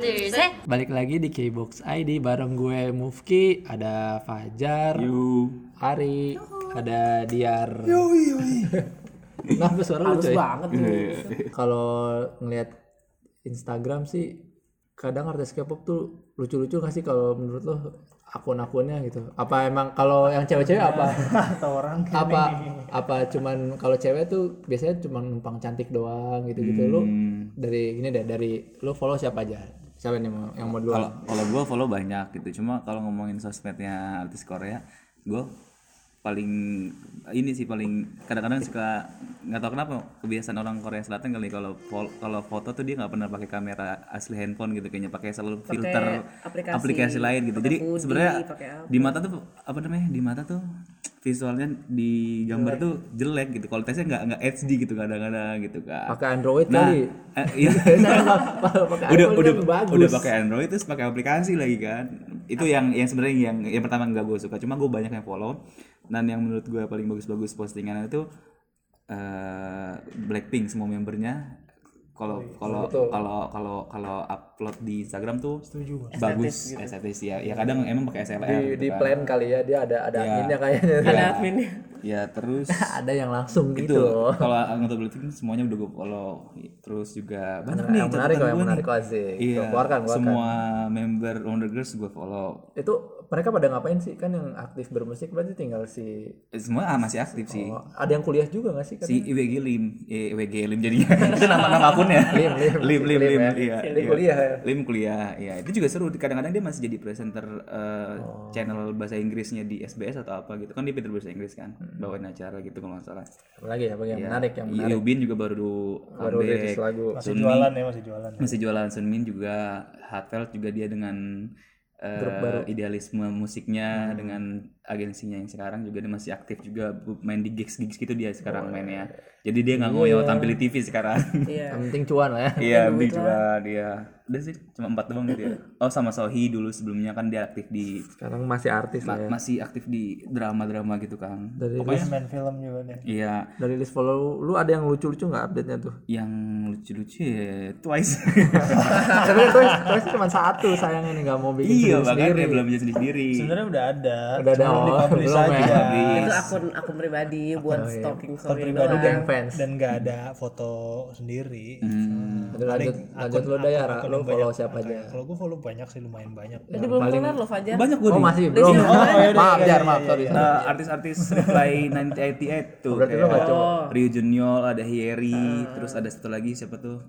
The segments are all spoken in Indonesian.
Satu, set. Balik lagi di Kbox ID bareng gue Mufki, ada Fajar, Ari, ada Diar. Kenapa suara lu Halus coy? banget tuh. Kalau ngelihat Instagram sih kadang artis K-pop tuh lucu-lucu gak sih kalau menurut lo akun-akunnya gitu? Apa emang kalau yang cewek-cewek apa? Atau orang apa apa cuman kalau cewek tuh biasanya cuman numpang cantik doang gitu-gitu lu dari ini deh dari lu follow siapa aja? Siapa nih mau yang mau? Kalau kalau gue follow banyak gitu. Cuma kalau ngomongin sosmednya artis Korea, gue paling ini sih paling kadang-kadang suka nggak tahu kenapa kebiasaan orang Korea Selatan kali kalau fol- kalau foto tuh dia nggak pernah pakai kamera asli handphone gitu kayaknya pakai selalu filter aplikasi. lain gitu. Jadi sebenarnya di mata tuh apa namanya di mata tuh visualnya di gambar tuh jelek gitu. Kualitasnya nggak nggak HD gitu kadang-kadang gitu kan. Pakai Android Nah, kali. eh, iya. Kalau pakai udah udah kan bagus. udah pakai Android terus pakai aplikasi lagi kan itu yang yang sebenarnya yang yang pertama nggak gue suka cuma gue banyak yang follow dan yang menurut gue paling bagus-bagus postingan itu eh Blackpink semua membernya kalau kalau kalau kalau kalau upload di Instagram tuh bagus estetis ya ya kadang emang pakai SLR di, gitu di kan. plan kali ya dia ada ada Iya. adminnya kayaknya. Ada adminnya. ya terus ada yang langsung itu gitu loh. kalau anggota Blackpink semuanya udah gue follow terus juga banyak nih yang menarik yang gua menarik sih. Iya, Keluarkan, keluarkan. semua member Wonder Girls gue follow. Itu mereka pada ngapain sih? Kan yang aktif bermusik berarti tinggal si Eh, Semua ah, masih aktif sih. oh, ada yang kuliah juga gak sih kan? Si IWG Lim, eh, IWG Lim jadinya. itu nama nama akunnya. Lim, Lim. Lim, Lim, Lim, Lim, ya. iya. Lim iya. kuliah ya? Lim kuliah, iya. Itu juga seru. Kadang-kadang dia masih jadi presenter eh, Oh. channel bahasa Inggrisnya di SBS atau apa gitu. Kan dia pinter bahasa Inggris kan. Hmm. Bawain acara gitu kalau nggak salah. Lagi ya? Apa yang Iya. menarik yang menarik. Yubin juga baru Baru rilis lagu. masih jualan ya masih jualan. masih jualan Sunmin juga Heartfelt juga dia dengan eh, idealisme musiknya dengan agensinya yang sekarang juga dia masih aktif juga main di gigs gigs gitu dia sekarang mainnya. Jadi dia nggak ngoyo tampil di TV sekarang. Iya. Yang penting cuan lah ya. iya beli juga dia udah sih cuma empat doang gitu ya oh sama Sohi dulu sebelumnya kan dia aktif di Sekarang masih artis ma- lah ya. masih aktif di drama-drama gitu kan Dari Pokoknya main film juga deh. iya dari list follow lu ada yang lucu-lucu nggak update-nya tuh? yang lucu-lucu ya Twice Tapi Toys, Toys cuma satu sayangnya nih nggak mau bikin iya sendiri. bahkan dia belum bisa sendiri Sebenarnya udah ada. Udah ada, oh, dipublish belum aja. ya. Itu akun akun pribadi buat stalking Akun story pribadi dan fans. dan nggak ada foto sendiri. Hmm. Udah lanjut lanjut lu dah ya, Ra. Lu follow siapa aja? Kalau gue follow banyak sih lumayan banyak. Jadi belum kelar loh Fajar. banyak gue Oh masih belum. maaf Jar, maaf sorry. Eh, artis-artis Reply 1988 tuh Berarti lu nggak coba. Ryu Junior ada Hyeri terus ada satu lagi siapa tuh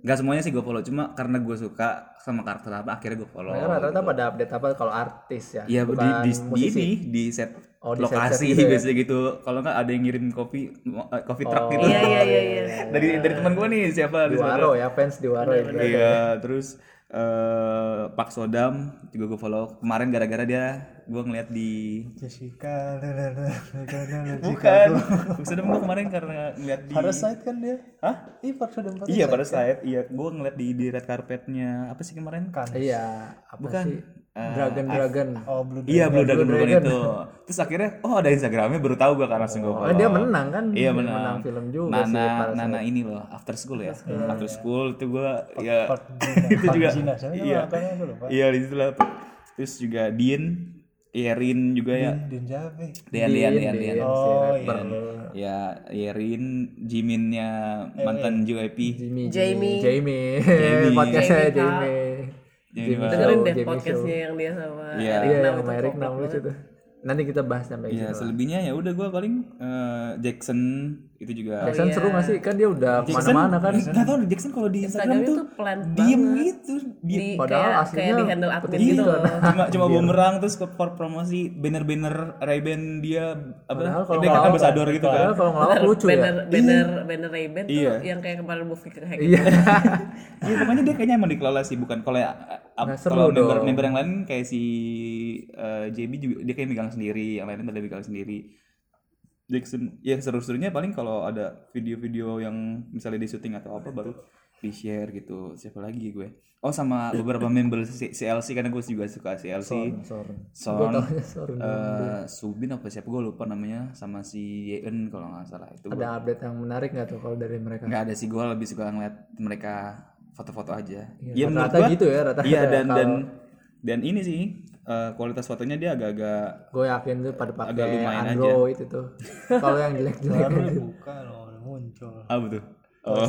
Gak semuanya sih gue follow cuma karena gue suka sama karakter apa akhirnya gue follow Mereka rata-rata pada update apa kalau artis ya? Iya di, di, di musisi. ini di set Oh, di lokasi gitu ya? biasanya gitu. Kalau nggak ada yang ngirim kopi eh, kopi truck gitu. Iya iya iya iya. dari dari teman gue nih siapa Di di sana. Waro ya, fans di Waro ya. Iya, terus eh Pak Sodam juga gue follow kemarin gara-gara dia gue ngeliat di Jessica, bukan Pak Sodam gue kemarin karena ngeliat di Parasite kan dia. Hah? Ih, Parasite Parasite. Iya pada saat iya gue ngeliat di di red carpetnya apa sih kemarin? Kan. Iya, apa Bukan. sih? Eh, Dragon Dragon. Oh, Blue Iya Blue Dragon Blue Blue Dragon. itu. Terus akhirnya oh ada Instagramnya baru tahu gue karena langsung gue Oh, follow. dia menang kan? Iya menang. menang film juga sih, Nana. Nana ini loh After School ya. After School itu gue ya itu juga iya iya di situ lah. Terus juga Dean, Erin juga ya. Din Jave. Dean Dean Dean Dean. Oh, rapper. Ya Erin, Jiminnya mantan JYP. Jimmy, Jamie. Jamie, Jamie. podcastnya Jamie Dengerin deh podcastnya yang dia sama Iya. Eric Iya, Nam yang itu Eric Nam lucu tuh. Nanti kita bahas sampai Iya, gitu. selebihnya ya udah gue paling eh, Jackson itu juga. Jackson seru gak sih? Kan dia udah Jackson ke mana-mana kan. Nggak tahu Jackson kalau di Instagram Instagramnya tuh pelan diem banget. gitu. Diem. Di, Padahal kayak, aslinya kayak di handle admin petinggi gitu loh. cuma cuma bumerang terus ke for promosi banner-banner Ray-Ban dia apa Padahal kalau dia kan ambasador gitu kan. Padahal kalau ngelawak lucu ya. banner banner banner Ray-Ban tuh Iya. yang kayak kemarin movie kayak gitu. Iya. Iya pokoknya dia kayaknya emang dikelola sih bukan kalau ya, uh, kalau member dong. member yang lain kayak si uh, JB juga dia kayak megang sendiri, yang lainnya pada megang sendiri. Jackson ya seru-serunya paling kalau ada video-video yang misalnya di syuting atau apa baru di share gitu siapa lagi gue oh sama beberapa member CLC karena gue juga suka CLC. Son, taunya Sorry. eh, Subin apa siapa gue lupa namanya sama si Yeun kalau nggak salah itu Ada update yang menarik nggak tuh kalau dari mereka? nggak ada sih gue lebih suka ngeliat mereka foto-foto aja. Iya, Iya menurut rata-rata gua gitu ya, rata-rata Iya dan kalau- dan dan ini sih eh, kualitas fotonya dia agak-agak gue yakin tuh pada Agak pakai lumayan aja. Android itu kalau yang jelek-jelek baru dibuka loh udah muncul apa tuh? Oh,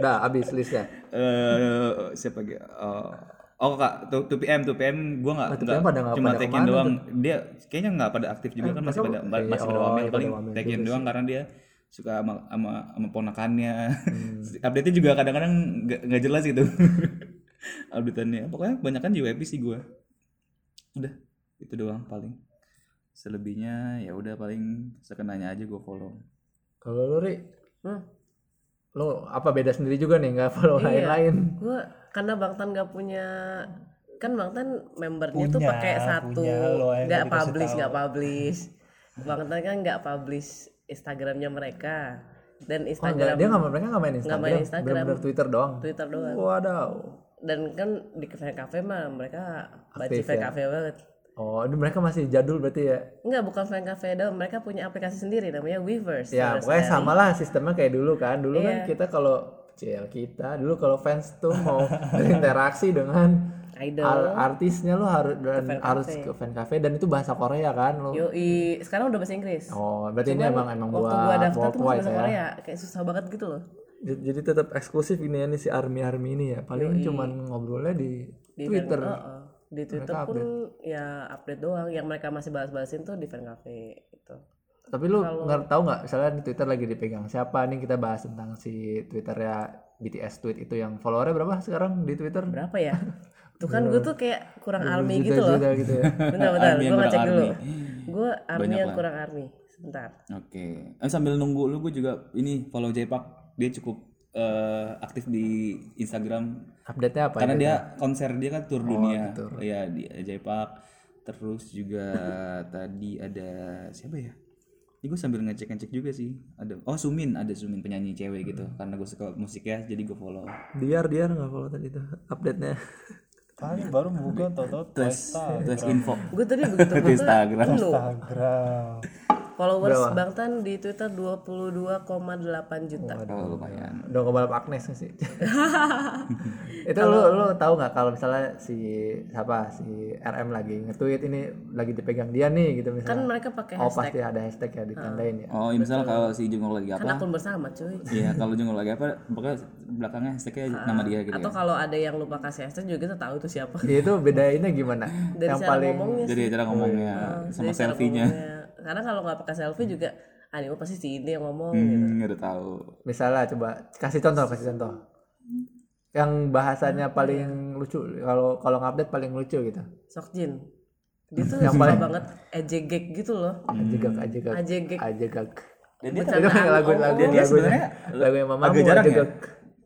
udah habis listnya eh siapa lagi? Oh, oh kak, tuh 2PM, 2PM gue nggak Ah, 2PM nggak pada nggak- cuma pada tekin ke mana doang. Dia kayaknya nggak pada aktif juga kan masih pada mereka- masih pada oh, wamil iya, paling tekin juga doang karena dia suka sama sama, sama ponakannya. Hmm. Update-nya juga kadang-kadang nggak nggak jelas gitu. Update-annya. Pokoknya banyak kan UAP sih gue. Udah itu doang paling. Selebihnya ya udah paling sekenanya aja gue follow. kalau lu ri Hmm. lo apa beda sendiri juga nih nggak follow Iya. lain-lain Gue karena Bang Tan gak punya kan Bang Tan membernya tuh Punya, pakai satu lo nggak nggak publish nggak publish Bang Tan kan nggak publish Instagramnya mereka dan oh, Instagram enggak, dia nggak mereka nggak main Instagram, main Instagram. bener-bener Twitter doang Twitter doang wadaw dan kan di cafe cafe mah mereka baca fan ya? cafe banget oh ini mereka masih jadul berarti ya Enggak, bukan fan cafe doang. Mereka punya aplikasi sendiri namanya Weverse. ya pokoknya sama lah sistemnya kayak dulu kan dulu kan Iya. kita kalau CL kita dulu kalau fans tuh mau berinteraksi dengan Idol. ar- artisnya lo harus dan fan harus cafe. ke fan cafe dan itu bahasa Korea kan lo Yoi, sekarang udah bahasa Inggris. oh berarti ini emang emang waktu buat gua daftar tuh bahasa ya Korea, kayak susah banget gitu loh. Jadi tetap eksklusif ini ya nih si army army ini ya paling cuman ngobrolnya di, Di Twitter Fan, Heeh. Di Twitter Mereka pun ya update doang. Yang mereka masih bahas-bahasin tuh di fan cafe gitu. tapi lu nggak tahu nggak misalnya di Twitter lagi dipegang siapa nih kita bahas tentang si Twitternya BTS tweet itu yang followernya berapa sekarang di Twitter Berapa ya? Tuh kan gue tuh kayak kurang army juta gitu loh. juta gitu ya Bentar, bentar, gue kurang ngecek dulu. army. Gue army Banyak yang lah. kurang army. Sebentar. Oke. Eh, sambil nunggu lu gue juga ini follow Jpak. Dia cukup eh, aktif di Instagram update nya apa karena ya? dia konser dia kan Oh, tur dunia. Iya di Jpak. Terus juga tadi ada siapa ya? Ini gue sambil ngecek-ngecek juga sih. Ada oh Sumin, ada Sumin penyanyi cewek gitu. Karena gue suka musik ya, jadi gue follow. Diar Diar nggak follow tadi itu update nya Tadi baru buka tau-tau Tes Instagram. tes info Gue tadi begitu buka Instagram. Instagram. Followers Bang Tan di Twitter 22,8 juta. Oh, lumayan. udah ke balap Agnes nggak sih itu lu lu tahu nggak kalau misalnya si siapa si RM lagi nge-tweet ini lagi dipegang dia nih gitu Kan misalnya mereka pakai oh hashtag pasti ada hashtag ya ditandain ya Oh, iya, misalnya kalau si Jungkook lagi kan apa? akun bersama cuy. Iya, kalau Jungkook lagi apa, pokoknya belakangnya hashtagnya nama dia gitu Atau ya. kalau ada yang lupa kasih hashtag juga kita tahu itu siapa. Ya, itu bedainnya gimana Dari yang cara paling ngomongnya Jadi cara ngomongnya sama Dari cara selfie-nya. Karena kalau nggak pakai selfie juga, ah ini mah pasti si ini yang ngomong gitu. Hmm, udah tahu. misalnya coba kasih contoh kasih contoh yang bahasanya paling lucu kalau kalau ngupdate paling lucu gitu Sokjin. Dia tuh Yang suka paling- banget ejegek gitu loh. ajegak ajegak Ajegek. ajegak Dan dia Bercandaan lagu lagu dia lagunya sebenarnya lagu yang mama agak jarang ya?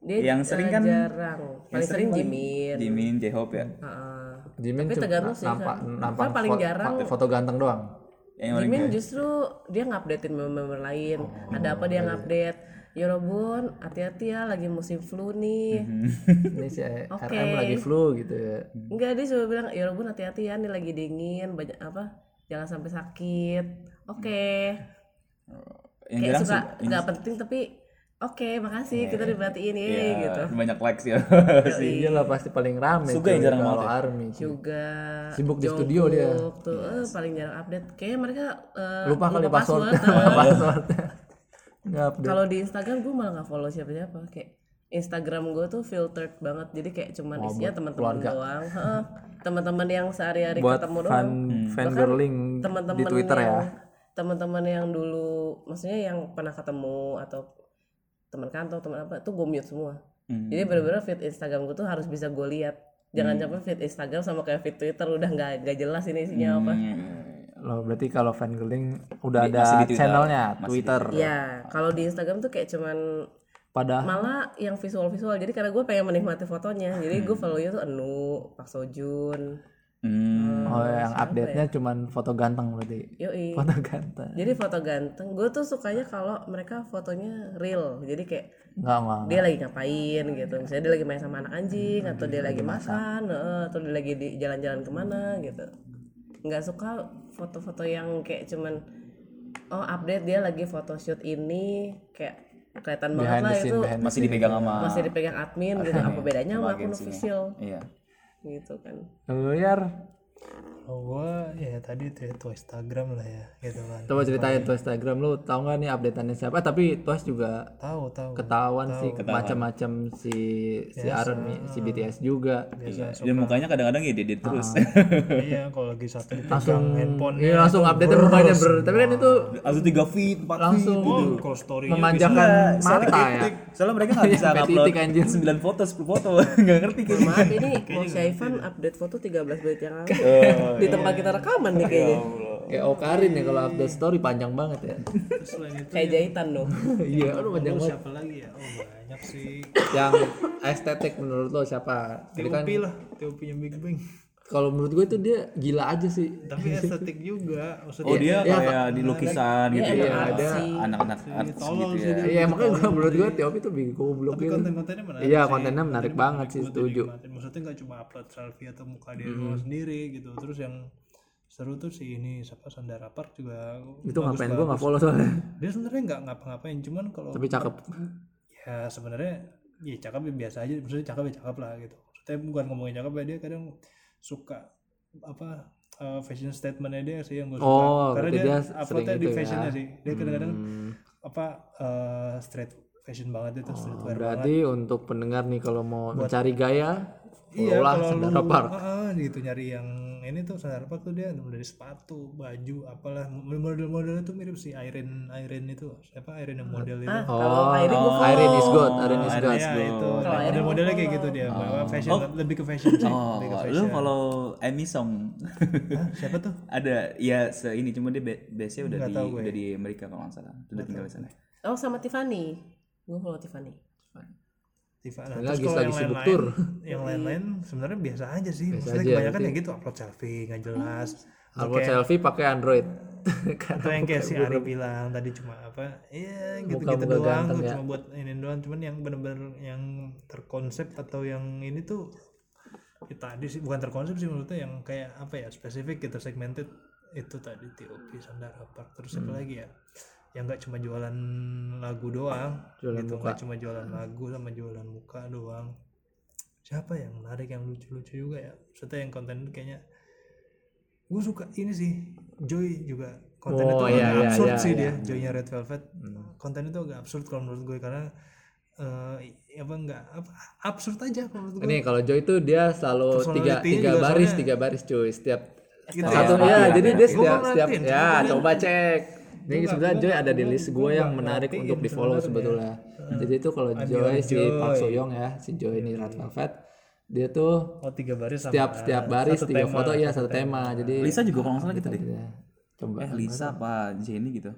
Dia Yang sering kan- jarang. Paling sering Jimin. Jimin, J-Hope ya. Heeh. Jimin Tapi cuma tergantung sih, nampak kan. nampak Kan paling jarang foto ganteng doang Yang paling Jimin justru dia ngupdatein member-member lain. Oh, Ada apa iya. dia ngupdate? Ya Robun, hati-hati ya lagi musim flu nih. Mhm. ini si RM lagi flu gitu ya Enggak dia cuma bilang ya Robun hati-hati ya nih lagi dingin banyak apa? Jangan sampai sakit. Oke. yang Kayak suka nggak penting tapi oke makasih kita diperhatiin ya Iya, gitu. banyak likes ya. iya lah pasti paling rame Suga yang jarang kalau banget ya? army. Juga Sibuk di studio dia. Tuh eh, paling jarang update. Kayaknya mereka eh, lupa kali password eh. nggak update Kalau di Instagram gue malah nggak follow siapa-siapa kayak Instagram gue tuh filtered banget jadi kayak cuman isinya teman-teman doang Heeh. teman-teman yang sehari-hari buat ketemu fan doang fan girling teman-teman di Twitter yang, ya teman-teman yang dulu maksudnya yang pernah ketemu atau teman kantor teman apa tuh gue mute semua Hmm. jadi bener-bener feed Instagram gue tuh harus bisa gue lihat jangan Hmm. sampai feed Instagram sama kayak feed Twitter udah nggak nggak jelas ini isinya apa Hmm. loh berarti kalau fan girling udah Di- ada di Twitter. channelnya Masih Twitter ya kalau di Instagram tuh kayak cuman pada malah yang visual-visual jadi karena gue pengen menikmati fotonya jadi gue follow tuh Enu Pak Sojun Hmm. oh yang update nya cuman foto ganteng berarti? Yoi. Foto ganteng. Jadi foto ganteng gue tuh sukanya kalau mereka fotonya real. Jadi kayak nggak nggak dia lagi ngapain gitu. Misalnya dia lagi main sama anak anjing atau dia lagi makan eh, atau dia lagi di jalan-jalan ke mana gitu. Nggak suka foto-foto yang kayak cuman oh update dia lagi photoshoot ini kayak kelihatan banget lah scene itu masih dipegang sama masih dipegang admin gitu. Apa bedanya sama akun official iya gitu kan. Lu Yar, Kalau gua ya tadi itu ya tuh Instagram lah ya gitu kan. coba ceritain tuh Instagram lu tahu nggak nih updateannya siapa? Tapi Twice juga Tahu tahu. ketahuan sih macam-macam si si Aaron nih, si BTS juga. Iya. dia mukanya kadang-kadang ya dia terus. Iya kalau lagi satu langsung handphone iya langsung update mukanya ber tapi kan itu langsung 3 feet 4 langsung kalau story memanjakan mata ya. soalnya mereka nggak bisa Sampai upload. 9 foto 10 foto. Nggak ngerti maaf ini mau Syaifan update foto 13 menit yang lalu. Oh, di tempat kita rekaman nih kayaknya. Kayak Okarin ya kalau update story panjang banget ya. Selain itu kayak jahitan dong. Iya aduh panjang banget. siapa lagi ya? Oh banyak sih. yang estetik menurut lo siapa? Jadi kan lah, TOP nya Big Bang. Kalau menurut gue itu dia gila aja sih. Tapi estetik juga, maksudnya oh dia Iya, kayak di lukisan gitu Iya, ya ada. anak-anak artis gitu sih ya. iya makanya gue menurut gue Tiop itu bikin goblok tapi gitu. konten-kontennya menarik. iya kontennya menarik banget sih setuju. Maksudnya nggak cuma upload selfie atau muka dia sendiri gitu. Terus yang seru tuh si ini siapa Sandara Park juga itu ngapain? Gue nggak follow soalnya. Dia sebenarnya nggak ngapa-ngapain cuman kalau tapi cakep. Ya sebenarnya ya cakep ya biasa aja. Maksudnya cakep ya cakep lah gitu. Maksudnya bukan ngomongin cakep ya dia kadang suka apa uh, fashion statementnya dia sih yang gue suka. Oh, karena dia, dia uploadnya di itu ya. fashionnya sih. Dia kadang-kadang Hmm, apa uh, street fashion banget itu streetwear banget. berarti untuk pendengar nih kalau mau mencari gaya Iya, lah kalau Sandara lu Park ah, ah, gitu nyari yang ini tuh Sandara Park tuh dia dari sepatu, baju, apalah model-modelnya tuh mirip si Irene Irene itu siapa? Irene yang model itu. ah kalau Airin gue oh Irene is good Irene is good. Ya itu. Model-modelnya kayak gitu dia, bawa fashion lebih ke fashion sih, lebih ke oh fashion. lu follow Amy Song. Hah, siapa tuh? ada ya se ini cuma dia be- base nya udah Nggak di udah di Amerika kalau nggak salah. Udah tinggal di sana. Oh sama Tiffany. Gue follow Tiffany Tifa. Nah, terus kalau yang lain-lain, tur. yang lain-lain sebenarnya biasa aja sih. Maksudnya aja, kebanyakan berarti. ya gitu upload selfie nggak jelas. Atau upload kayak- selfie pakai Android atau yang kayak si Ari bilang tadi cuma apa iya gitu gitu Muka-muka doang ganteng tuh ya. cuma buat ini doang cuman yang bener-bener yang terkonsep atau yang ini tuh ya tadi sih bukan terkonsep sih maksudnya yang kayak apa ya spesifik gitu segmented itu tadi TOP Sandara Park terus Hmm. apa lagi ya yang nggak cuma jualan lagu doang Jualan gitu. nggak cuma jualan lagu sama jualan muka doang. Siapa yang menarik yang lucu-lucu juga ya? Maksudnya yang konten itu kayaknya gue suka ini sih Joy juga. Konten Oh, itu iya, agak iya, absurd iya, sih iya. dia Joynya Red Velvet. Konten itu agak absurd kalau menurut gue karena eh apa enggak apa absurd aja kalau menurut gue ini kalau Joy itu dia selalu tiga tiga baris soalnya- tiga baris cuy setiap Gitu satu ya. ya, Iya, jadi iya. dia setiap setiap ya coba cek ini sebenarnya Joy ada di list gua gue yang menarik untuk di follow sebetulnya. jadi itu kalau Joy si Joy. Park Soyoung ya si Joy ini Red Velvet dia tuh oh tiga baris sama setiap setiap baris satu tiga tema, foto ya satu satu tema. Jadi Lisa juga kalau nggak salah gitu deh. Ya, coba. Eh Lisa apa Jenny gitu?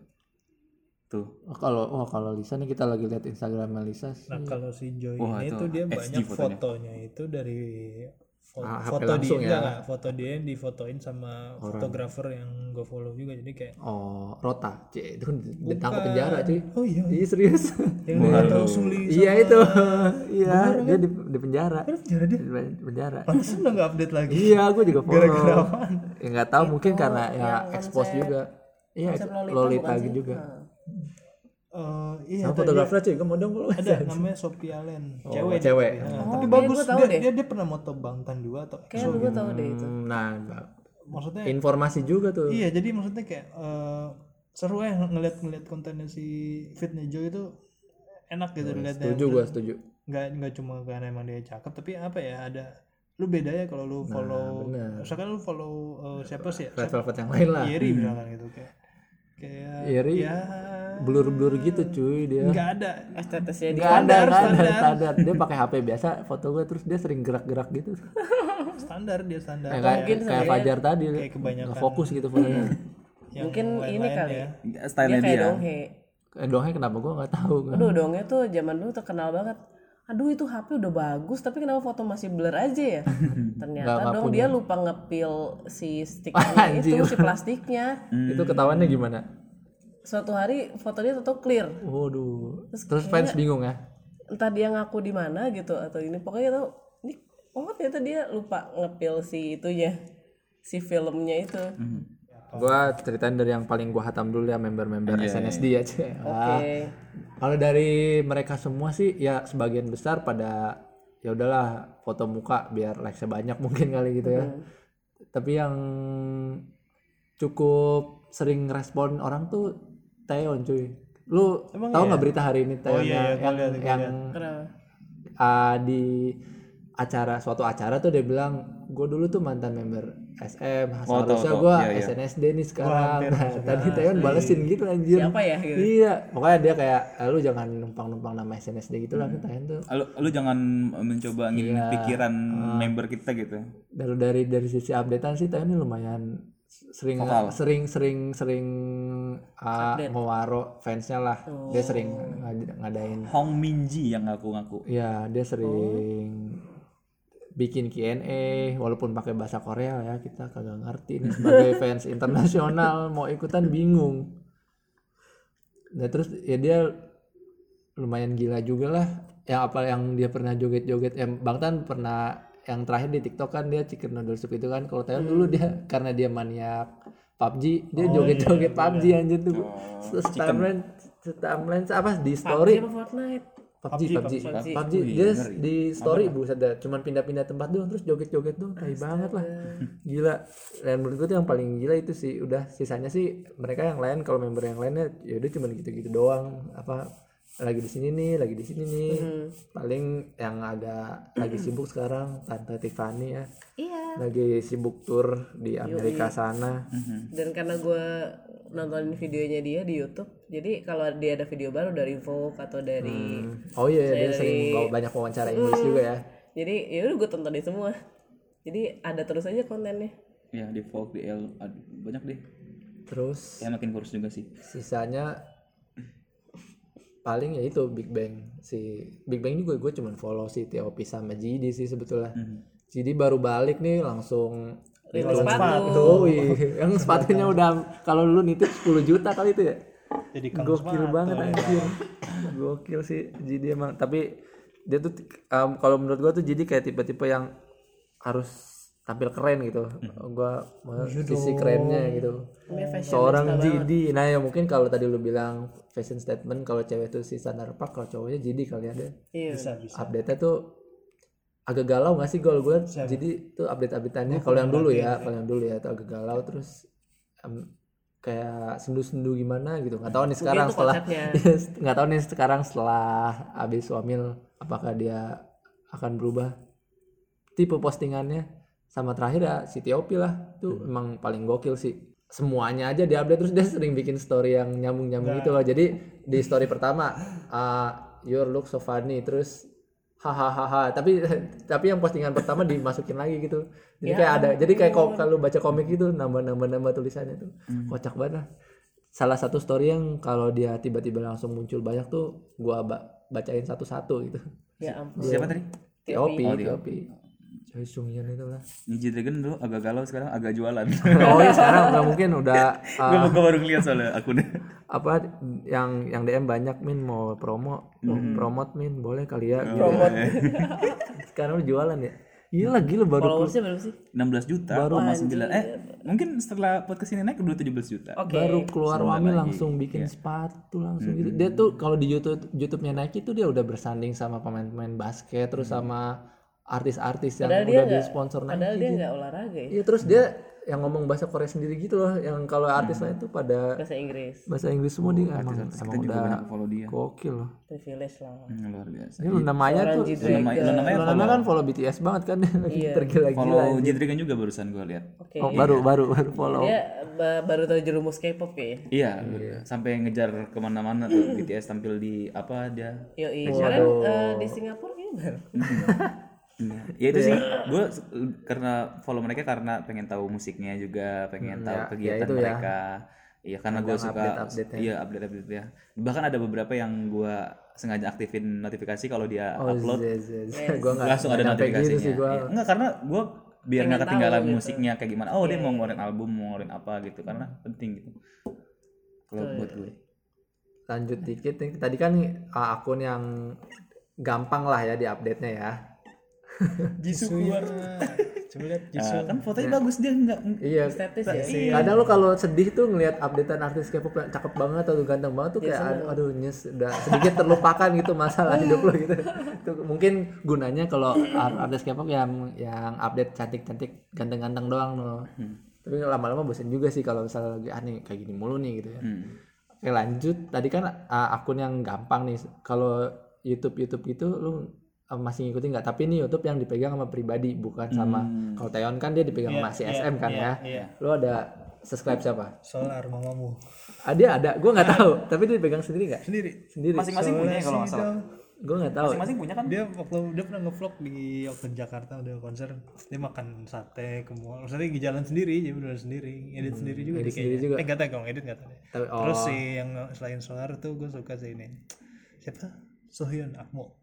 Tuh. Oh, kalau oh kalau Lisa nih kita lagi lihat Instagramnya Lisa sih. Nah kalau si Joy Wah, ini itu tuh dia SG banyak fotonya. fotonya itu dari Ah, foto langsung dia ya. enggak, foto dia difotoin sama fotografer yang gue follow juga jadi kayak Oh, Rota. C, itu kan ditangkap penjara, cuy. oh iya Iya serius. yang dia foto Suli iya itu. Iya, dia di, di penjara. penjara dia Di penjara. pantesan udah nggak update lagi Iya, gue juga follow. Gara-gara apaan? Ya nggak tahu mungkin karena ya expose juga. Iya, Lolita Lolita sih? juga. Nah. Eh, iya Sama fotografer gue mau dong follow. ada namanya Sophia Len Oh, cewek dia. cewek. Nah, Oh, tapi kayaknya bagus tahu dia, deh. dia dia pernah moto Bangtan juga atau Kayaknya gue tau deh itu. Hmm, Nah, maksudnya informasi juga tuh. iya jadi maksudnya kayak eh, seru ya ngeliat ngeliat kontennya si Fitnya Joy itu enak gitu dilihatnya Setuju gue, setuju. nggak nggak cuma karena emang dia cakep tapi apa ya ada lu beda ya kalau lu follow benar. misalkan lu follow eh, siapa sih ya Red Velvet yang lain lah. Yeri misalkan gitu kayak kayak Yeri ya Blur-blur gitu cuy dia. nggak ada Estetisnya dia. Gak ada, Standar, gak ada standar. standar. Dia pakai HP biasa, foto gue terus dia sering gerak-gerak gitu. standar dia standar Kayak kayak, kayak Fajar tadi, kayak kebanyakan nggak fokus gitu fotonya. Mungkin ini kali. ya. Dia stylenya kayak dia donghe. Eh, Dongnya kenapa gue nggak tahu kan? Aduh dongnya tuh zaman dulu terkenal banget. Aduh itu HP udah bagus tapi kenapa foto masih blur aja ya? Ternyata dong dia lupa ngepil si stikernya Anjir. itu si plastiknya. Itu ketahuannya gimana? Suatu hari fotonya tetap clear. Waduh. Terus fans bingung ya? Entah dia ngaku di mana gitu atau ini pokoknya tahu ini oh ternyata dia lupa ngepil si itunya si filmnya itu. Gua ceritain dari yang paling gua hatam dulu ya member-member SNSD aja. Oke. Kalau dari mereka semua sih ya sebagian besar pada ya udahlah foto muka biar likes banyak mungkin kali gitu ya. Tapi yang cukup sering respon orang tuh Taeyeon cuy. Lu tahu nggak berita hari ini Taeyeon iya, iya, yang gua yang Kenapa? ah, di acara suatu acara tuh dia bilang gue dulu tuh mantan member SM Oh, seharusnya gue Iya, iya. SNSD nih sekarang. nah, tadi Taeyeon balesin gitu anjir. Siapa ya gitu? iya. Pokoknya dia kayak "Eh, lu jangan numpang-numpang nama SNSD gitu lah Hmm. Taeyeon tuh lu, lu jangan mencoba ngilangin Iya. pikiran Ah. member kita gitu. Dari dari dari sisi updatean sih Taeyeon ini lumayan sering sering sering sering ah, ngewaro fansnya lah. Dia sering ngad- ngadain. Hong Minji yang ngaku-ngaku. Iya, dia sering bikin Q&A walaupun pakai bahasa Korea ya kita kagak ngerti nih sebagai fans internasional mau ikutan bingung. Nah terus ya dia lumayan gila juga lah. Yang apa yang dia pernah joget-joget yang Bang Tan pernah yang terakhir di TikTok kan dia chicken noodle soup itu kan kalau Taeyeon dulu dia karena dia maniak PUBG dia joget-joget PUBG anjir tuh. Timeline timeline apa di story Apa Fortnite? PUBG, PUBG, PUBG, dia di story buset dah, cuman pindah-pindah tempat doang terus joget-joget doang, tai banget lah, gila. Dan menurut gue tuh yang paling gila itu sih, udah sisanya sih mereka yang lain kalau member yang lainnya ya udah cuman gitu-gitu doang, apa lagi di sini nih, lagi di sini nih, paling yang agak lagi sibuk sekarang Tante Tiffany ya, Iya. lagi sibuk tour di Amerika sana, Dan karena gue nontonin videonya dia di YouTube, jadi kalau dia ada video baru dari Vogue atau dari, oh iya dia sering bawa banyak wawancara Inggris juga ya, jadi ya udah gue tontonin semua. Jadi ada terus aja kontennya. ya di Vogue di L banyak deh. Terus ya makin kurus juga sih. sisanya paling ya itu Big Bang si Big Bang juga gue cuman follow si TOP sama GD sih sebetulnya. GD baru balik nih langsung Rilis itu sepatu. yang sepatunya udah kalau lu nitip 10 juta kali itu ya? Jadi gokil banget anjir gokil sih GD emang. Tapi dia tuh em, kalau menurut gua tuh GD kayak tipe-tipe yang harus tampil keren gitu. Gua mau sisi kerennya gitu. Seorang GD nah ya mungkin kalau tadi lu bilang fashion statement kalau cewek tuh si Sandar Park kalau cowoknya GD kali ada Iya. bisa bisa. update nya tuh agak galau gak sih gol gue jadi tuh update updateannya kalau yang dulu ya kalau yang dulu ya tuh agak galau terus em, kayak sendu-sendu gimana gitu. Nggak tahu nih sekarang setelah nggak tahu nih sekarang setelah habis wamil apakah dia akan berubah? Tipe postingannya. Sama terakhir ya si Tiopi lah. Tuh emang paling gokil sih. Semuanya aja dia update terus dia sering bikin story yang nyambung-nyambung gitu loh. Jadi di story pertama ah, your look so funny. Terus hahaha. Tapi tapi yang postingan pertama dimasukin lagi gitu. Jadi kayak ada jadi kayak kok kalau baca komik gitu nambah nambah nambah tulisannya tuh. Kocak banget lah. salah satu story yang kalau dia tiba-tiba langsung muncul banyak tuh gua ba- bacain satu-satu gitu. Ya ampun. siapa tadi? Tiopi Oh, Tiopi Choi Sung Yeon itu lah. Ninja Dragon dulu agak galau sekarang agak jualan. Oh ya sekarang udah mungkin udah gue uh, baru ngeliat soalnya akunnya apa yang yang DM banyak min mau promo mau promote min boleh kali ya gitu. sekarang udah jualan ya gila gila baru Followersnya berapa sih? 16 juta Baru. koma 9 eh mungkin setelah podcast ini naik udah 17 juta Oke. baru keluar Wami lagi. langsung bikin sepatu langsung gitu. Dia tuh kalau di YouTube YouTube-nya Nike tuh dia udah bersanding sama pemain-pemain basket terus sama artis-artis yang Padahal udah di sponsor Padahal Nike. dia nggak olahraga ya. Iya terus dia yang ngomong bahasa Korea sendiri gitu loh. Yang kalau artis lain tuh pada Bahasa Inggris. bahasa Inggris semua dia emang, Artis-artis emang kita juga udah banyak follow dia gokil loh. Privilege lah. Hmm, luar biasa Ini Luna Maya tuh Luna Maya- Luna Maya kan follow BTS banget kan lagi Iya. tergila-gila. follow Ninja Dragon juga barusan gue lihat Oke. Oh, baru baru baru follow. Dia ba- baru tahu jerumus K-pop ya. iya sampai ngejar ke mana-mana tuh BTS tampil di apa dia Yoi. Sekarang eh, di Singapura kayaknya Iya. ya itu sih. Gue karena follow mereka karena pengen tahu musiknya juga pengen tahu ya, kegiatan ya itu ya. mereka. Iya karena gue suka update-update-nya. iya update update ya. Bahkan ada beberapa yang gue sengaja aktifin notifikasi kalau dia Oh, upload. Gue nggak langsung ada nggak nyampe notifikasinya gitu sih gua. Iya. enggak karena gue biar nggak ketinggalan gitu. musiknya kayak gimana. Oh dia mau ngeluarin album mau ngeluarin apa gitu. Karena penting gitu. Kalau buat gue. Lanjut dikit nih. Tadi kan uh, akun yang gampang lah ya di update nya ya Jisoo keluar. Coba lihat Jisoo. Ah, kan fotonya bagus dia enggak Iya. estetis ya? Kadang lu kalau sedih tuh ngelihat updatean artis K-pop yang cakep banget atau ganteng banget tuh kayak aduh, aduh nyes udah sedikit terlupakan gitu masalah hidup lo gitu. Itu mungkin gunanya kalau ar- artis K-pop yang yang update cantik-cantik ganteng-ganteng doang loh. Tapi lama-lama bosen juga sih kalau misalnya lagi aneh kayak gini mulu nih gitu ya. Oke lanjut. Tadi kan uh, akun yang gampang nih. Kalau YouTube YouTube gitu lu masih ngikutin nggak. Tapi ini YouTube yang dipegang sama pribadi bukan sama kalau Taeyeon kan dia dipegang sama si SM kan ya. iya. lu ada subscribe siapa? Solar mamamu. Ah, dia ada. Gue nggak tahu. Tapi dia dipegang sendiri nggak? Sendiri. Sendiri. Masing-masing punya ya kalau nggak salah. Gue nggak tahu. Masing-masing punya kan? Dia waktu dia pernah ngevlog di waktu di Jakarta udah konser. Dia makan sate ke mall. Maksudnya di jalan sendiri jadi benar sendiri. Edit sendiri juga edit sendiri kayaknya. juga. eh nggak tahu kalau edit nggak tahu. Tapi- oh. terus sih yang selain solar tuh gue suka sih ini. Siapa? Sohyun Akmo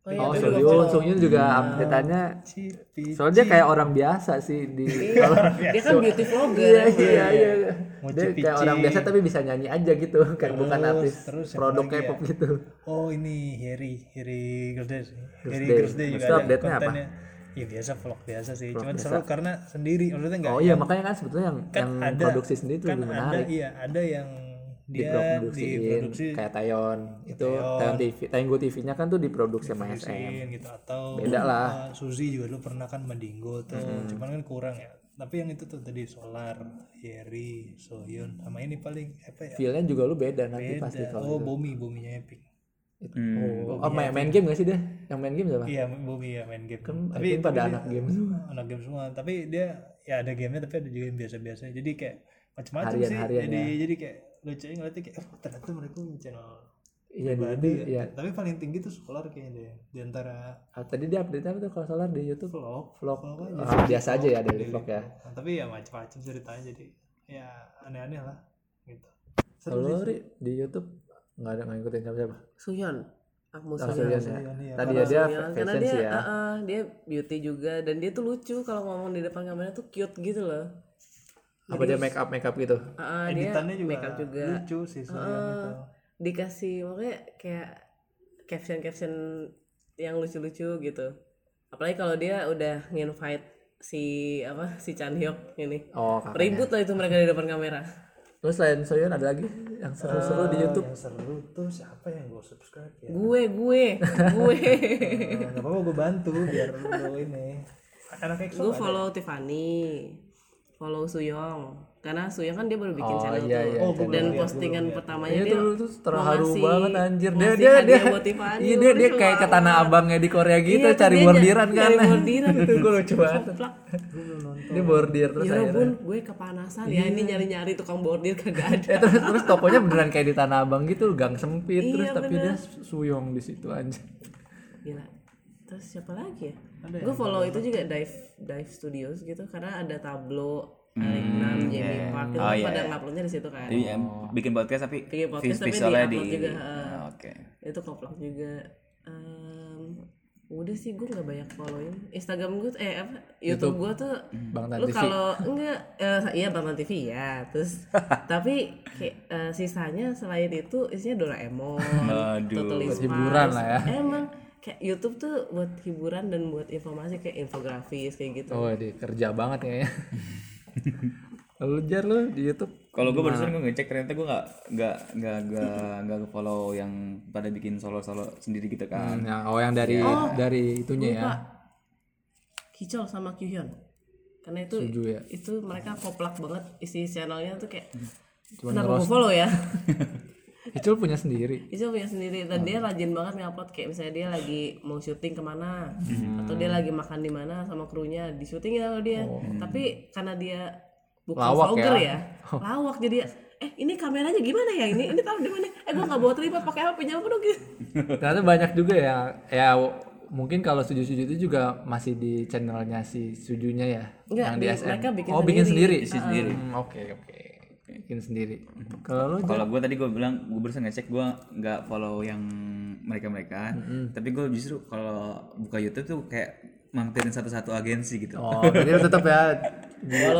oh iya oh juga Sohyun Sohyun juga update-annya Cipi soalnya dia kayak orang biasa sih di kalau dia kan beauty vlogger iya iya iya. Mau dia kayak orang biasa tapi bisa nyanyi aja gitu kayak bukan artis terus produk ya? K-pop gitu. Oh ini Harry Harry Girls Harry. Girls Day juga ada update-nya apa? ya biasa vlog biasa sih. Cuman seru karena sendiri maksudnya enggak oh iya makanya kan sebetulnya yang kan yang ada. produksi sendiri tuh kan lebih ada menarik. iya ada yang dia diproduksi kayak Taeyeon. Itu Taeyeon. TV Taeyeon TV-nya kan tuh diproduksi sama SM gitu atau Beda lah. uh, Suzy juga dulu pernah kan Mandingo tuh cuman kan kurang ya. Tapi yang itu tuh tadi Solar Yeri Sohyun sama ini paling apa ya? Feel-nya juga lu beda nanti pasti beda kalau oh Bomi Bominya Epic. Oh, oh main, main game gak sih dia? Yang main game siapa? Iya Bomi ya main game. Kan tapi tapi pada anak game semua. Anak game semua. Tapi dia ya ada gamenya tapi ada juga yang biasa-biasa. Jadi kayak macam-macam sih. Harian-harian jadi ya. jadi kayak lucu ngeliatnya kayak oh, ternyata mereka punya channel iya di pribadi ya. ya tapi paling tinggi tuh Solar kayaknya deh di antara Ah, tadi dia update apa tuh kalau solar di YouTube? Vlog. Vlog. Vlog aja Ah, biasa aja ya dari vlog ya. Nah, tapi ya macam-macam ceritanya jadi ya aneh-aneh lah gitu. Kalau Ri, di YouTube nggak ada nggak ngikutin siapa siapa Suhyun Akmu Oh, Suhyun Suhyun ya. iya. tadi ya dia karena dia ya. uh, uh, dia beauty juga dan dia tuh lucu kalau ngomong di depan kamera tuh cute gitu loh apa dia make up make up gitu? Uh, uh, dia editannya juga, make up juga. lucu sih Sohyun itu dikasih makanya kayak caption caption yang lucu-lucu gitu. Apalagi kalau dia udah nginvite si apa si Chan Hyuk ini. Oh kakaknya. ribut lah itu mereka di depan kamera. Terus selain Soyeon ada lagi yang seru-seru di YouTube? yang seru tuh siapa yang gue subscribe ya? Gue gue gue. Nah, nggak apa-apa gue bantu biar lo ini. Anak EXO gue follow Tiffany follow Suyong. Karena Suyong kan dia baru bikin Oh, channel iya, tuh. iya, Oh, dan lihat, postingan pertamanya Iya dia tuh, tuh mau terharu ngasih- banget anjir. Dia ngasih dia dia. Tiffany Iya dia dia kayak ke tanah abangnya di Korea gitu Iya, cari dia bordiran nyari kan. bordiran. itu gue lucu banget. Dia bordir terus ya akhirnya. ampun gue kepanasan ya ini nyari-nyari tukang bordir kagak ada. Eh, terus terus tokonya beneran kayak di tanah abang gitu gang sempit. Terus Iya, tapi dia suyong di situ aja. gila terus siapa lagi ya? Gue follow itu juga dive dive studios gitu. Karena ada tablo Alec Nam, Jamie Park itu Oh, iya, pada iya. nguploadnya di situ kan. Jadi em, bikin podcast tapi Bikin podcast tapi di-upload di juga, Ah, Oke. itu koplak juga. Em, udah sih gue nggak banyak followin. Instagram gue eh apa? YouTube, gue tuh Bang Tan lu kalau enggak eh, iya Bang Tan TV ya. Terus tapi kayak eh, sisanya selain itu isinya Doraemon Aduh. Totally Buat Spies hiburan lah ya. emang kayak YouTube tuh buat hiburan dan buat informasi kayak infografis kayak gitu Oh, dia kerja banget kayaknya. Lalu jar lu di YouTube Kalau gue barusan gue ngecek ternyata gue nggak nggak nggak nggak nggak follow yang pada bikin solo solo sendiri gitu kan. Nah, oh yang dari dari itunya ya. Lupa. Kicol sama Kyuhyun karena itu Setuju ya. itu mereka koplak banget isi channelnya tuh kayak Cuma kenapa gue follow ya Icul punya sendiri. itu punya sendiri dan dia rajin banget ngupload kayak misalnya dia lagi mau syuting ke mana atau dia lagi makan di mana sama krunya di syuting ya sama dia tapi karena dia bukan Lawak vlogger ya? ya, lawak jadi eh ini kameranya gimana ya ini ini taruh di mana eh gua nggak bawa tripod pakai apa pinjam apa dong gitu Ternyata banyak juga ya. Ya mungkin kalau suju-suju itu juga masih di channelnya si sujunya ya. Enggak, yang di, di- SM. mereka bikin oh, bikin sendiri. sendiri. sendiri. Oke, oke. Bikin sendiri. Kalau lu Kalau gue tadi gue bilang gue barusan ngecek gue nggak follow yang mereka mereka, tapi gue justru kalau buka YouTube tuh kayak mampirin satu-satu agensi gitu. Oh, jadi lu tetap ya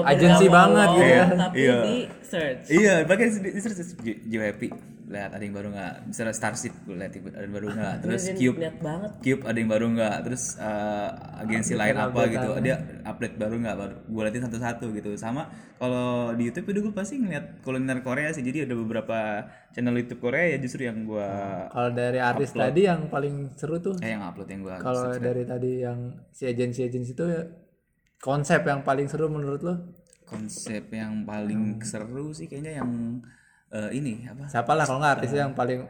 agensi banget follow, gitu ya. tapi Iya. di search. Iya, pakai di di search. Jiwa Happy. lihat ada yang baru nggak? Misalnya Starship gue lihat ada yang baru nggak? Terus Cube. Cube ada yang baru nggak? Terus eh, agensi lain apa gitu? dia update baru nggak baru gue liatin satu-satu gitu. Sama kalau di YouTube itu gue pasti ngeliat kuliner Korea sih. Jadi ada beberapa channel YouTube Korea ya justru yang gue Kalau dari artis tadi yang paling seru tuh? Eh yang upload yang gue kalau dari tadi yang si agensi agensi itu ya, konsep yang paling seru menurut lo? Konsep yang paling seru sih kayaknya yang eh, ini apa? Siapa lah kalau nggak artis yang paling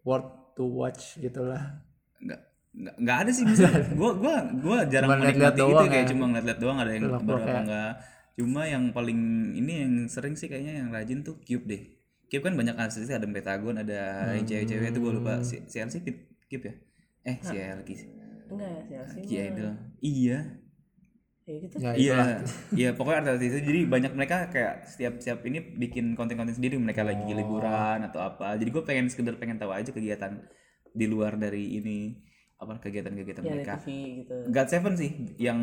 worth to watch gitulah nggak nggak nggak ada sih misalnya gue gue gue jarang Cuma menikmati gitu doang kayak ya. cuma ngeliat-liat doang ada yang Vlog-vlog baru apa ya. enggak cuma yang paling ini yang sering sih kayaknya yang rajin tuh Cube deh. Cube kan banyak artis ada Pentagon ada yang cewek-cewek itu gue lupa. Si si sih Cube ya? Eh si Elki sih. Enggak ya sih Ki Idol. Iya. Ya gitu. Ya iya. iya pokoknya artis itu. Jadi banyak mereka kayak setiap setiap ini bikin konten-konten sendiri. Mereka lagi Oh. liburan atau apa. Jadi gue pengen sekedar pengen tahu aja kegiatan di luar dari ini apa kegiatan-kegiatan di mereka. TV gitu. God Seven sih yang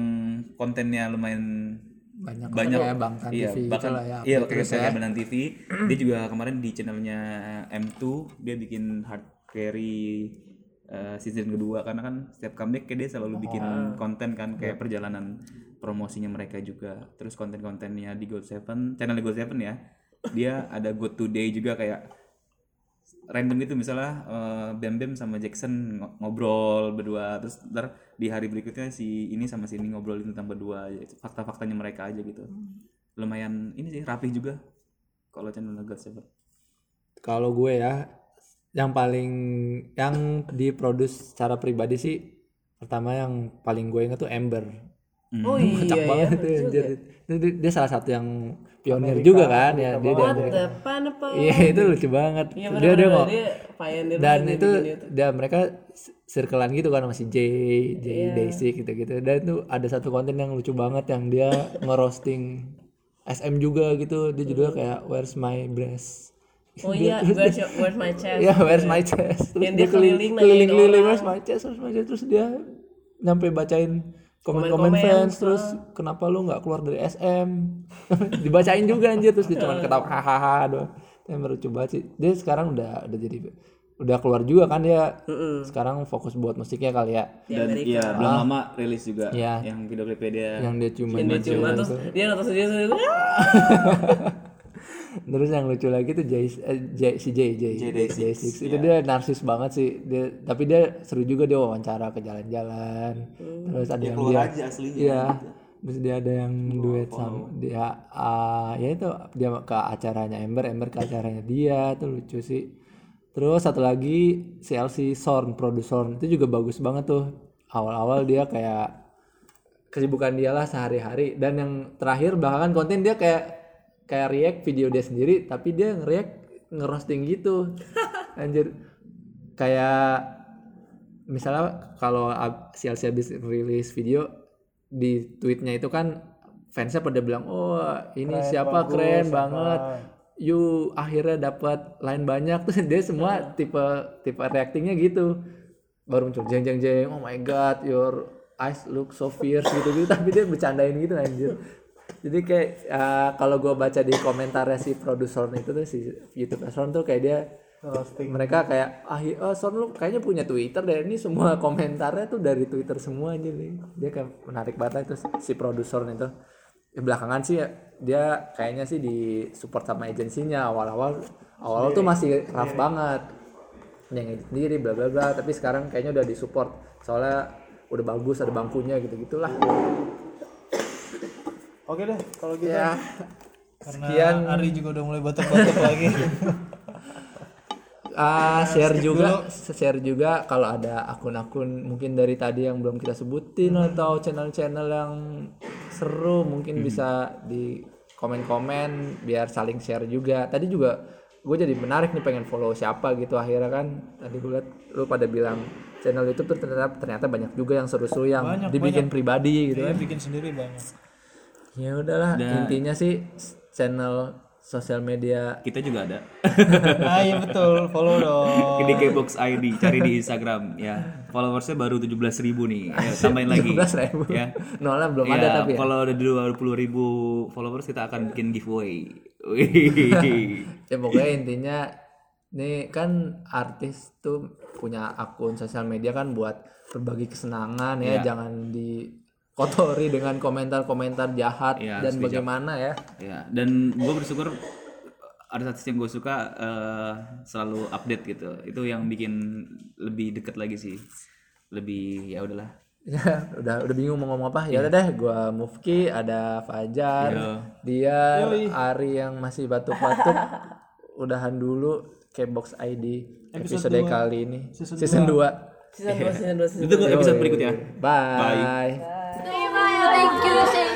kontennya lumayan banyak banyak. ya Bangtan iya, TV bahkan itulah ya iya kayak ya. Bangtan TV dia juga kemarin di channelnya M2 dia bikin hard carry eh, season kedua. Karena kan setiap comeback kayak dia selalu bikin konten kan kayak perjalanan promosinya mereka juga. Terus konten-kontennya di God Seven channel God Seven ya. Dia ada Go Today juga kayak random gitu misalnya eh, Bam Bam sama Jackson ngo- ngobrol berdua. Terus ntar di hari berikutnya si ini sama si ini ngobrolin tentang berdua ya, fakta-faktanya mereka aja gitu. Lumayan ini sih rapih juga kalau channel God Seven kalau gue ya yang paling yang diproduce secara pribadi sih pertama yang paling gue inget tuh Ember oh iya kocak ya banget tuh anjir. Itu dia, dia salah satu yang pionir juga kan ya dia what dia pineapple iya itu lucu banget. Iya dia dia benar mau dia pioneer dan itu YouTube. dia mereka circlean gitu kan masih J J Iya. Daisy gitu gitu dan itu ada satu konten yang lucu banget yang dia ngerosting SM juga gitu. Dia judulnya kayak Where's My Breast? Oh iya where's, your, where's my chest? Ya Where's My Chest? Terus Yang dia dia keliling keliling keliling orang. Where's My Chest Where's My Chest? Terus dia nyampe bacain komen-komen fans terus kenapa lu nggak keluar dari SM dibacain juga anjir terus dia cuma ketawa hahaha doang. Yang lucu banget sih dia sekarang udah udah jadi udah keluar juga kan dia. Sekarang fokus buat musiknya kali ya. Dan iya belum lama rilis juga Iya. yang video klipnya dia. Yang dia cuma dia cuma terus dia nonton sendiri terus yang lucu lagi tuh Jay, eh, Jay- si Jay Jay Jay Six itu dia narsis banget sih. Dia tapi dia seru juga dia wawancara ke jalan-jalan. Terus ada yang dia aja aslinya. Iya. Terus dia ada yang duet sama dia ah, ya itu dia ke acaranya Ember, Ember ke acaranya dia tuh lucu sih. Terus satu lagi CLC Sorn, produser itu juga bagus banget tuh. Awal-awal dia kayak kesibukan dia lah sehari-hari. Dan yang terakhir belakangan konten dia kayak kayak react video dia sendiri tapi dia nge-react ngerosting gitu. Anjir. Kayak misalnya kalau ab- CLC habis rilis video di tweetnya itu kan fansnya pada bilang oh ini siapa? keren banget. You akhirnya dapat line banyak. Terus dia semua tipe tipe reactingnya gitu. Baru muncul jeng jeng jeng oh my god your eyes look so fierce gitu gitu tapi dia bercandain gitu anjir jadi kayak uh, kalau gue baca di komentarnya si produser itu tuh si YouTube Son tuh kayak dia mereka kayak ah i- oh, Son lu kayaknya punya Twitter deh. Ini semua komentarnya tuh dari Twitter semua aja nih. Dia kayak menarik banget itu si produser itu. Ya, belakangan sih ya, dia kayaknya sih di support sama agensinya. Awal-awal awal tuh masih rough banget. Yang sendiri bla bla bla. Tapi sekarang kayaknya udah disupport soalnya udah bagus ada bangkunya gitu gitulah Oke deh, kalau gitu. ya Karena sekian. Ari juga udah mulai batuk-batuk lagi. Ah, share juga share juga kalau ada akun-akun mungkin dari tadi yang belum kita sebutin atau channel-channel yang seru mungkin bisa di komen-komen biar saling share juga tadi juga gue jadi menarik nih pengen follow siapa gitu akhirnya kan tadi gue liat lu pada bilang channel YouTube tuh ternyata ternyata banyak juga yang seru-seru yang Banyak, dibikin pribadi gitu Dia kan bikin sendiri banyak. Ya udahlah intinya sih channel sosial media. Kita juga ada. Ah iya betul, follow dong. di Kbox ID cari di Instagram. Ya followersnya baru 17.000 ribu nih. Ayo, tambahin lagi. 17.000. ya. Nolnya belum ada Ya, tapi ya kalau udah 20 ribu followers kita akan bikin giveaway. Wih. ya pokoknya intinya Nih kan artis tuh punya akun sosial media kan buat berbagi kesenangan ya, Iya. jangan dikotori dengan komentar-komentar jahat Iya, dan bijak. bagaimana ya. ya dan gue bersyukur artis yang gue suka eh, selalu update gitu itu yang bikin lebih deket lagi sih lebih ya udahlah Ya, udah udah bingung mau ngomong apa. Ya udah deh, gua Mufki, ada Fajar, Iya. dia Ari yang masih batuk-batuk. Udahan dulu Kbox ID episode, kali ini. Season, 2. season 2 season 2 season itu episode berikutnya Bye. Thank you,